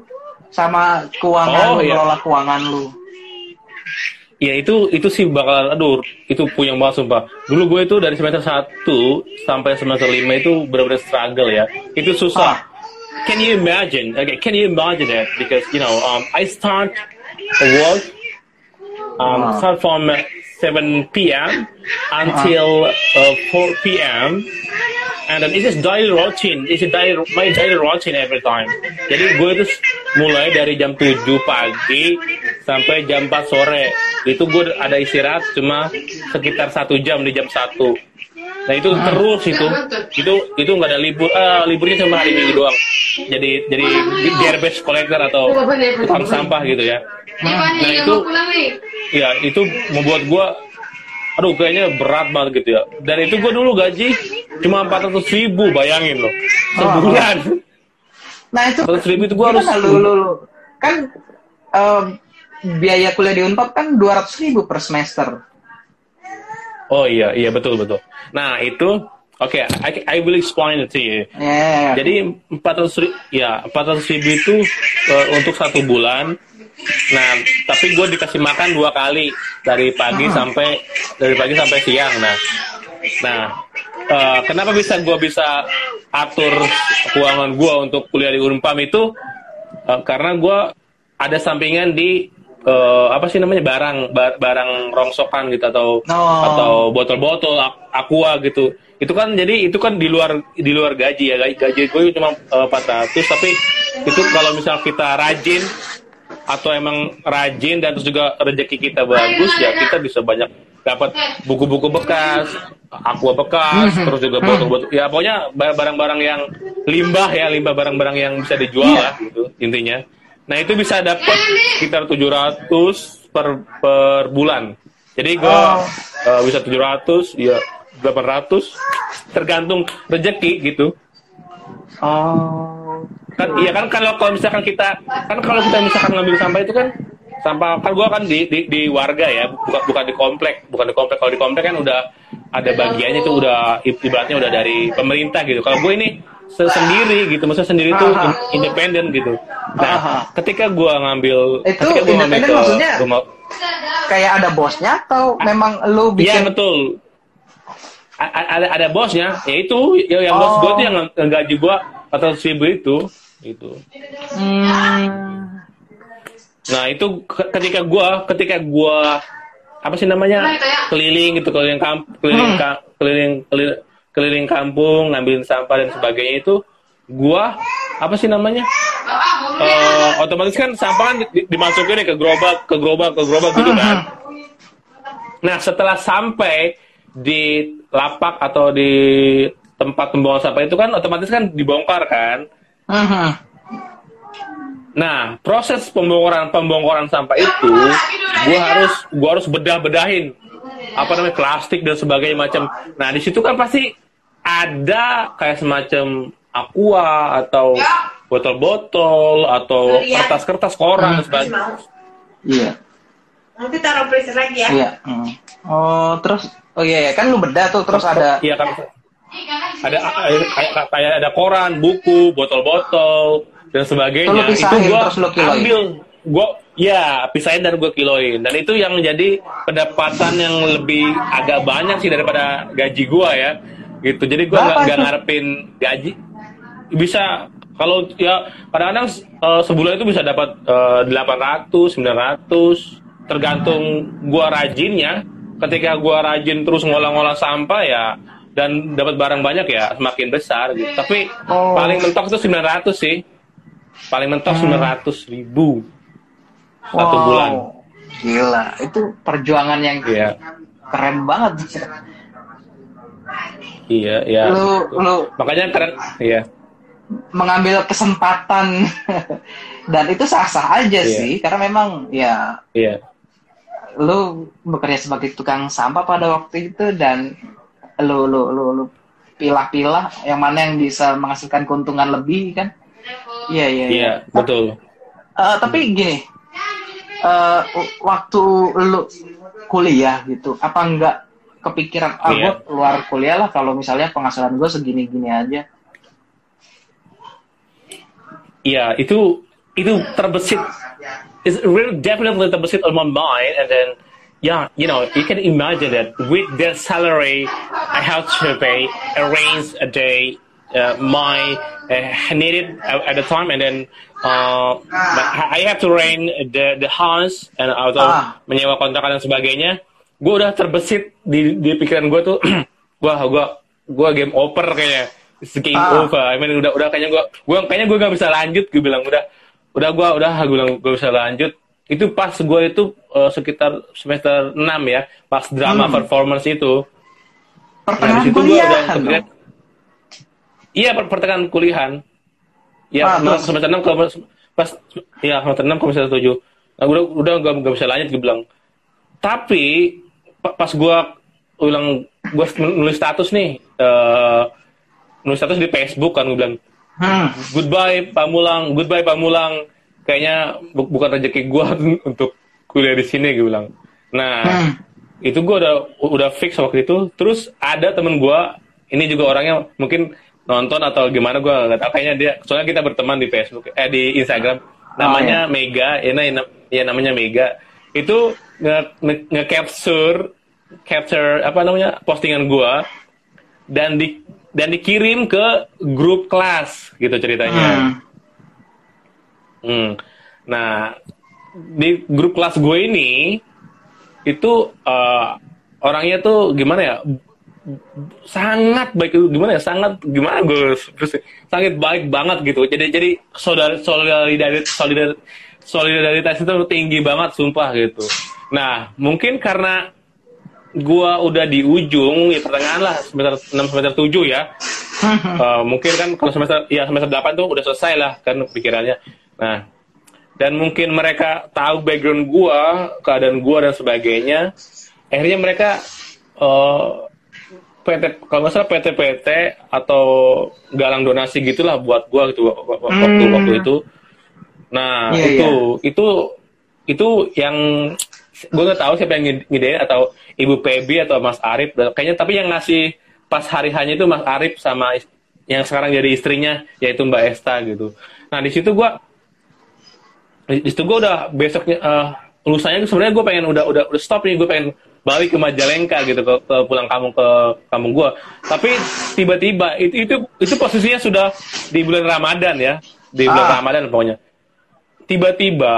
sama keuangan Oh, lu, iya. keuangan lu? Ya itu itu sih bakal aduh itu puyeng banget sumpah. Dulu gue itu dari semester 1 sampai semester 5 itu benar-benar struggle ya. Itu susah. Ah. can you imagine? Okay can you imagine that? Because you know um, I start work um, Ah. start from 7 p.m. until uh, 4 p.m. and then it's just daily routine. It's a daily, my daily routine every time. Jadi gue itu mulai dari jam 7 pagi sampai jam 4 sore. Itu gue ada istirahat cuma sekitar satu jam di jam 1 nah itu terus itu. Itu itu nggak ada libur ah, liburnya cuma hari minggu doang. Jadi jadi garbage collector atau tukang sampah gitu ya. Nah, itu- ya itu membuat gue aduh kayaknya berat banget gitu ya dan itu gue dulu gaji cuma 400 ribu bayangin loh sebulan Nah itu 400 ribu itu gue harus lu, lu, lu? kan em, biaya kuliah di Unpad kan 200 ribu per semester. oh iya iya betul betul nah itu oke I, I will explain it to you ya. jadi 400 ribu ya 400 ribu itu eh, untuk satu bulan nah tapi gue dikasih makan dua kali dari pagi Ah. sampai dari pagi sampai siang nah nah eh, kenapa bisa gue bisa atur keuangan gue untuk kuliah di Unpam itu eh, karena gue ada sampingan di eh, apa sih namanya barang ba- barang rongsokan gitu atau Oh. atau botol-botol aqua gitu itu kan jadi itu kan di luar di luar gaji ya gaji, gaji gue cuma uh, 400 tapi itu kalau misal kita rajin atau emang rajin dan terus juga rezeki kita bagus ya kita bisa banyak dapat buku-buku bekas, aqua bekas, Mhm. terus juga botol-botol ya pokoknya barang-barang yang limbah ya limbah barang-barang yang bisa dijual Iya. lah gitu intinya. Nah itu bisa dapat sekitar 700 per per bulan. Jadi gua Oh. uh, bisa 700 ya 800 tergantung rezeki gitu. Oh. Kan iya kan kalau kalau misalkan kita kan kalau kita misalkan ngambil sampah itu kan sampah kan gua kan di di, di warga ya, bukan bukan di komplek, bukan di komplek. Kalau di komplek kan udah ada bagiannya itu udah ibaratnya udah dari pemerintah gitu. Kalau gue ini se- sendiri gitu, maksudnya sendiri itu Aha. in- independen gitu. Aha. Nah, ketika gua ngambil Itu ketika gua ngambil independen ke maksudnya? Kayak ada bosnya atau memang lu Iya bikin betul. A- a- ada ada bosnya, ya itu ya, yang bos Oh. gue tuh yang yang gaji gue atau ribu itu, itu. Hmm. Nah itu ke- ketika gue ketika gue apa sih namanya keliling gitu keliling kamp keliling Hmm. ka- keliling keliling, keliling kampung ngambilin sampah dan sebagainya itu gue apa sih namanya Eh, otomatis kan sampah kan di- di- dimasukin ke gerobak ke gerobak ke gerobak gitu kan Nah, setelah sampai di lapak atau di tempat pembuangan sampah itu kan otomatis kan dibongkar kan. Mhm. Nah, proses pembongkaran pembongkaran sampah itu gua harus gua harus bedah-bedahin apa namanya plastik dan sebagainya macam. Nah, di situ kan pasti ada kayak semacam aqua atau botol-botol atau kertas-kertas koran dan sebagainya. Iya. Nanti taruh freezer lagi ya. Iya. Hmm. Oh, terus oh iya, iya. kan lu beda tuh terus ada Iya kan ada kayak kayak ada koran, buku, botol-botol dan sebagainya. Pisahin, gua terus lu kiloin. ambil, gua ya pisahin dan gua kiloin. Dan itu yang menjadi pendapatan yang lebih agak banyak sih daripada gaji gua ya. Gitu. Jadi gua nggak itu? ngarepin gaji. Bisa kalau ya kadang-kadang eh, sebulan itu bisa dapat eh, 800, 900 tergantung gua rajinnya. Ketika gua rajin terus ngolah-ngolah sampah ya dan dapat barang banyak ya semakin besar gitu. Tapi Oh. paling mentok itu 900 sih. Paling mentok 900 ribu satu Wow. bulan. Gila, itu perjuangan yang Iya, keren banget. iya, iya. Lu lu Makanya keren, iya. mengambil kesempatan dan itu sah-sah aja Iya. sih karena memang ya Iya. lu bekerja sebagai tukang sampah pada waktu itu dan lu lu lu, lu pilah-pilah yang mana yang bisa menghasilkan keuntungan lebih kan iya iya Iya, betul. Eh, tapi gini eh, waktu lu kuliah gitu apa enggak kepikiran ah Iya. gua keluar kuliah lah kalau misalnya penghasilan gue segini-gini aja Iya, itu itu terbesit. It's really definitely terbesit on my mind, and then yeah, you know, you can imagine that with that salary, I have to pay arrange a day uh, my uh, needed at, at the time, and then uh, I have to rent the the house and atau Ah. menyewa kontrakan dan sebagainya. Gue udah terbesit di di pikiran gue tuh, wah gue gue game over kayaknya. It's game Ah. over. I mean udah udah kayaknya gue gue kayaknya gue gak bisa lanjut. Gue bilang udah udah gue udah gue bilang gue bisa lanjut. Itu pas gue itu uh, sekitar semester 6 ya, pas drama Hmm. performance itu. Nah, pertengahan gue kuliah kepikiran. Iya, per pertengahan kuliahan. Ya, Ah, nah, semester 6 ke pas ya semester 6 ke semester 7. Nah, udah udah gak, gak bisa lanjut gue bilang. Tapi pa- pas gue ulang gue nulis status nih eh nulis status di Facebook kan gue bilang hmm. goodbye Pamulang, goodbye Pamulang. Kayaknya bu- bukan rezeki gue untuk kuliah di sini gue bilang. Nah, Hmm. itu gue udah udah fix waktu itu. Terus ada temen gue, ini juga orangnya mungkin nonton atau gimana gue nggak tahu. Kayaknya dia, soalnya kita berteman di Facebook, eh di Instagram. Namanya Mega, ya, nah, ya namanya Mega. Itu nge- nge- nge-capture, capture apa namanya postingan gue dan di dan dikirim ke grup kelas gitu ceritanya. Hmm. Hmm. Nah, di grup kelas gue ini itu eh, orangnya tuh gimana ya? sangat baik gimana ya? Sangat gimana gue sangat baik banget gitu. Jadi jadi saudara solidaritas solidaritas solidaritas itu tinggi banget sumpah gitu. Nah mungkin karena gua udah di ujung ya pertengahan lah semester 6 semester 7 ya. Uh, mungkin kan kalau semester ya semester 8 tuh udah selesai lah kan pikirannya nah dan mungkin mereka tahu background gua keadaan gua dan sebagainya akhirnya mereka uh, PT kalau nggak salah PT-PT atau galang donasi gitulah buat gua gitu waktu hmm. waktu itu nah yeah, itu yeah. itu itu yang gue nggak tahu siapa yang ngidein atau ibu Pebi atau Mas Arif kayaknya tapi yang ngasih pas hari hanya itu Mas Arif sama yang sekarang jadi istrinya yaitu Mbak Esta gitu nah di situ gue di situ gue udah besoknya uh, lusanya sebenarnya gue pengen udah udah udah stop nih gue pengen balik ke Majalengka gitu ke, ke pulang kampung ke kampung gue tapi tiba-tiba itu itu itu posisinya sudah di bulan Ramadan ya di bulan ah. Ramadan pokoknya tiba-tiba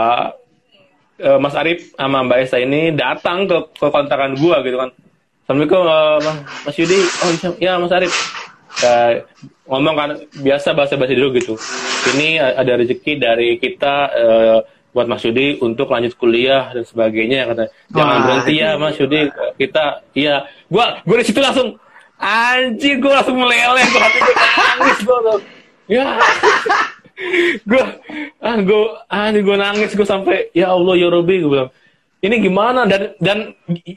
uh, Mas Arif sama Mbak Esa ini datang ke, ke kontrakan gua gitu kan. Assalamualaikum uh, Mas Yudi. Oh iya Mas Arif. Uh, ngomong kan biasa bahasa bahasa dulu gitu. Ini ada rezeki dari kita uh, buat Mas Yudi untuk lanjut kuliah dan sebagainya kata. Jangan berhenti ya Mas Yudi. Kita iya. Gua gua di situ langsung anjir gua langsung meleleh gua hati gua nangis gua ya. Gue ah gue ah gue nangis gue sampai ya Allah ya Robi gue bilang. Ini gimana? Dan dan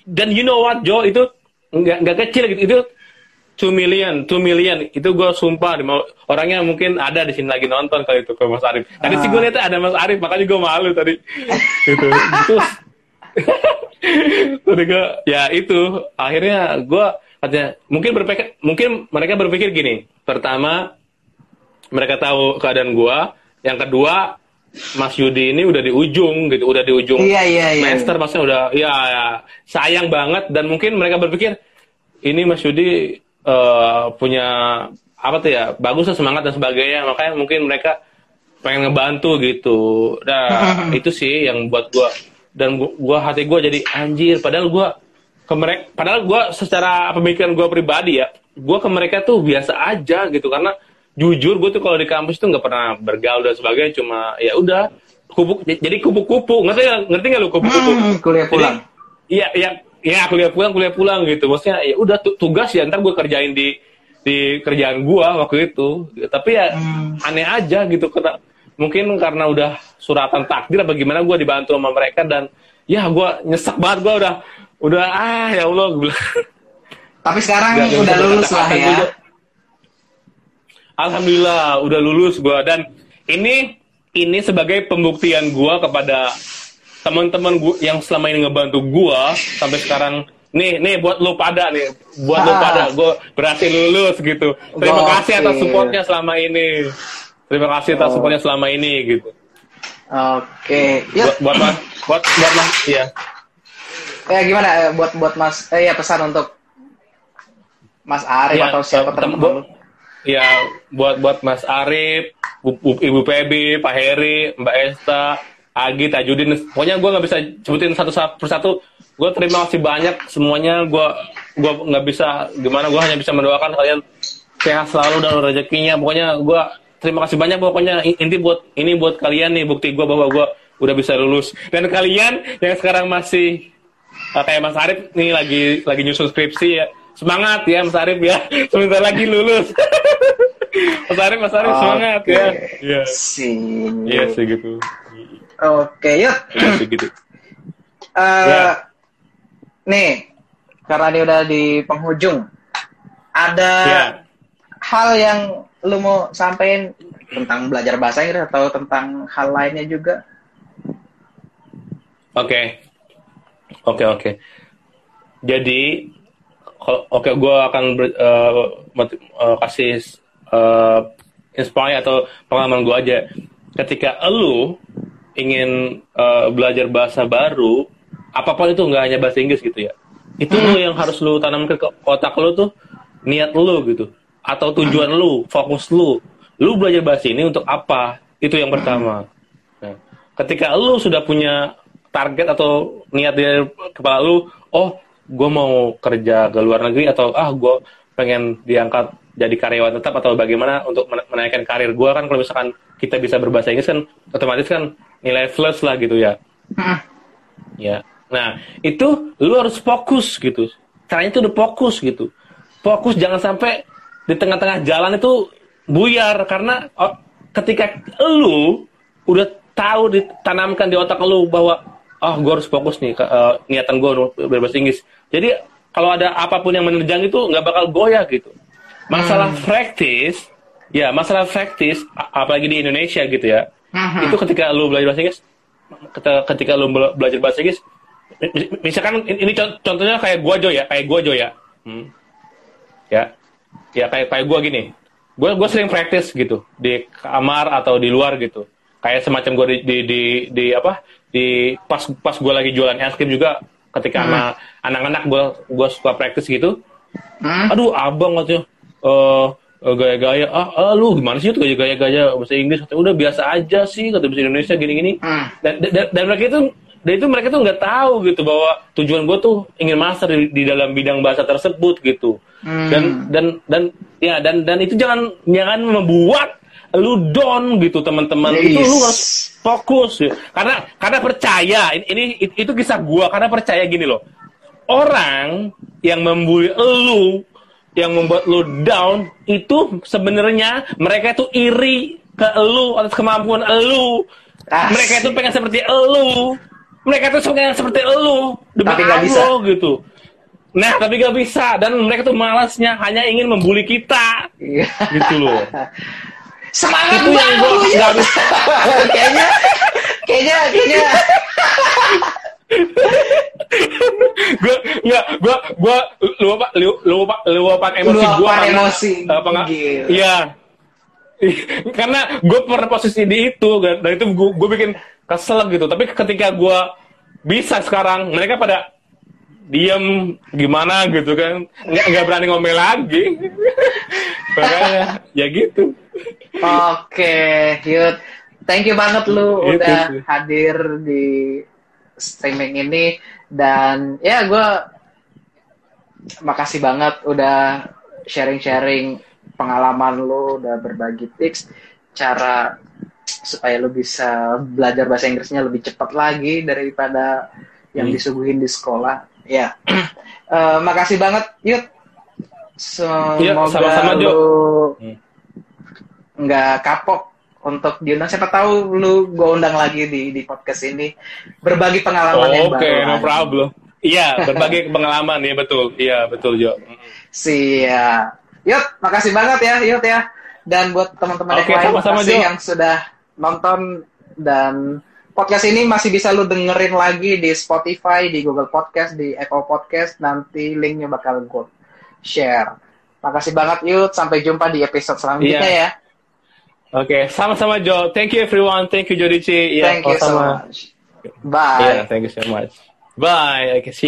dan you know what Joe itu nggak nggak kecil gitu. Itu two million two million. Itu gue sumpah orangnya mungkin ada di sini lagi nonton kalau itu ke Mas Arif. Tadi ah. sih gue lihat ada Mas Arif makanya gue malu tadi. Gitu. Itu tadi gue ya itu. Akhirnya gue katanya mungkin berpikir mungkin mereka berpikir gini. Pertama mereka tahu keadaan gua. Yang kedua, Mas Yudi ini udah di ujung gitu, udah di ujung iya, iya, iya. master maksudnya udah ya, ya sayang banget. Dan mungkin mereka berpikir ini Mas Yudi uh, punya apa tuh ya bagus lah semangat dan sebagainya. Makanya mungkin mereka pengen ngebantu gitu. Nah itu sih yang buat gua. Dan gua, gua hati gua jadi anjir padahal gua ke mereka padahal gua secara pemikiran gua pribadi ya gua ke mereka tuh biasa aja gitu. Karena jujur gue tuh kalau di kampus tuh nggak pernah bergaul dan sebagainya. Cuma ya udah kupu jadi kupu-kupu ngerti gak, ngerti nggak lu kupu-kupu hmm, kuliah pulang. iya iya ya kuliah pulang kuliah pulang gitu. Maksudnya ya udah tugas ya ntar gue kerjain di di kerjaan gue waktu itu. Tapi ya hmm. aneh aja gitu karena mungkin karena udah suratan takdir apa gimana gue dibantu sama mereka dan ya gue nyesek banget gue udah udah ah ya allah gue tapi sekarang Gak, udah lulus lah ya. juga. Alhamdulillah udah lulus gue dan ini ini sebagai pembuktian gue kepada teman-teman gue yang selama ini ngebantu gue sampai sekarang nih nih buat lo pada nih buat ah. lo pada gue berhasil lulus gitu terima Gokil. kasih atas supportnya selama ini terima kasih atas oh. supportnya selama ini gitu oke okay. ya. buat buat mas buat buat mas iya ya gimana eh, buat buat mas eh ya pesan untuk mas Arif ya, atau siapa teman ya buat buat Mas Arif, Ibu Pebi, Pak Heri, Mbak Esta, Agi, Tajudin, pokoknya gue nggak bisa sebutin satu persatu. Gue terima kasih banyak semuanya. Gue gue nggak bisa gimana. Gue hanya bisa mendoakan kalian sehat selalu dan rezekinya. Pokoknya gue terima kasih banyak. Pokoknya inti buat ini buat kalian nih bukti gue bahwa gue udah bisa lulus. Dan kalian yang sekarang masih uh, kayak Mas Arif nih lagi lagi nyusun skripsi ya semangat ya Mas Arif ya sebentar lagi lulus Mas Arif Mas Arif okay. semangat ya iya sih iya sih gitu oke yuk iya sih gitu uh, ya. nih karena ini udah di penghujung ada ya. hal yang lu mau sampaikan tentang belajar bahasa Inggris atau tentang hal lainnya juga oke okay. oke okay, oke okay. jadi kalau oke okay, gue akan ber, uh, uh, kasih uh, inspire atau pengalaman gue aja ketika lu ingin uh, belajar bahasa baru apa pun itu nggak hanya bahasa Inggris gitu ya. Itu hmm. lu yang harus lu tanamkan ke otak lu tuh niat lu gitu atau tujuan lu fokus lu. Lu belajar bahasa ini untuk apa? Itu yang pertama. Nah, ketika lu sudah punya target atau niat dari kepala lu oh gue mau kerja ke luar negeri atau ah gue pengen diangkat jadi karyawan tetap atau bagaimana untuk men- menaikkan karir gue kan kalau misalkan kita bisa berbahasa Inggris kan otomatis kan nilai plus lah gitu ya. Hmm. ya. Nah itu lu harus fokus gitu. Caranya itu udah fokus gitu. Fokus jangan sampai di tengah-tengah jalan itu buyar karena oh, ketika lu udah tahu ditanamkan di otak lu bahwa ah gue harus fokus nih ke, eh, niatan gue berbahasa Inggris. Jadi kalau ada apa pun yang menerjang itu nggak bakal goyah gitu. Masalah praktis ya masalah praktis apalagi di Indonesia gitu ya Mhm. itu ketika lu belajar bahasa Inggris ketika, lu bela- belajar bahasa Inggris mi- mi- misalkan ini ini con- contohnya kayak gua Jo ya kayak gua Jo ya Hmm. ya ya kayak kayak gua gini gua gua sering praktis gitu di kamar atau di luar gitu kayak semacam gua di di di, di apa di pas pas gua lagi jualan es krim juga ketika sama anak-anak gua gua suka praktis gitu Hmm. aduh abang katanya eh eh, gaya-gaya ah, ah, lu gimana sih itu gaya-gaya bahasa Inggris Katanya, udah biasa aja sih kata bahasa Indonesia gini-gini Hmm. dan, dan dan mereka itu dan itu mereka tuh nggak tahu gitu bahwa tujuan gue tuh ingin master di, di dalam bidang bahasa tersebut gitu Hmm. dan dan dan ya dan dan itu jangan jangan membuat lu down gitu teman-teman itu lu Yes. harus fokus ya. karena karena percaya ini, ini itu kisah gua karena percaya gini loh orang yang membuli lu yang membuat lu down itu sebenarnya mereka itu iri ke lu atas kemampuan lu Asik. mereka itu pengen seperti lu mereka itu pengen seperti lu demi Tapi nggak bisa. Gitu nah tapi gak bisa dan mereka tuh malasnya hanya ingin membuli kita Iya. gitu loh Semangat Itu yang gua banget. nggak bisa. kayaknya kayaknya kayaknya gue nggak gue gue lupa lupa lupa emosi gue Luapan emosi. apa nggak? Iya. Karena gue pernah posisi di itu kan. Dan itu gue gue bikin kesel gitu. Tapi ketika gue bisa sekarang mereka pada diem gimana gitu kan. Nggak nggak berani ngomel lagi. Makanya ya gitu. Oke, Yud. Thank you banget lu Itu udah sih. hadir di streaming ini dan ya gue makasih banget udah sharing-sharing pengalaman lu, udah berbagi tips cara supaya lu bisa belajar bahasa Inggrisnya lebih cepat lagi daripada yang Hmm. disuguhin di sekolah. Ya, Eh, makasih banget, Yud. Semoga Iya, sama-sama, Jo. lu Hmm. nggak kapok untuk diundang. Siapa tahu lu gue undang lagi di di podcast ini berbagi pengalaman yang oke baru. no lagi. problem iya berbagi pengalaman ya betul iya betul Jo Siap. Yuk, makasih banget ya, Yud ya. Dan buat teman-teman Oke, yang lain, makasih Jo. yang sudah nonton dan podcast ini masih bisa lu dengerin lagi di Spotify, di Google Podcast, di Apple Podcast. Nanti linknya bakal gue share. Makasih banget, Yud. Sampai jumpa di episode selanjutnya Iya. ya. Oke, sama-sama Jo. Thank you everyone. Thank you Jodici. Iya, Thank you so sama-sama. much. Bye. Yeah, thank you so much. Bye. Okay, see you.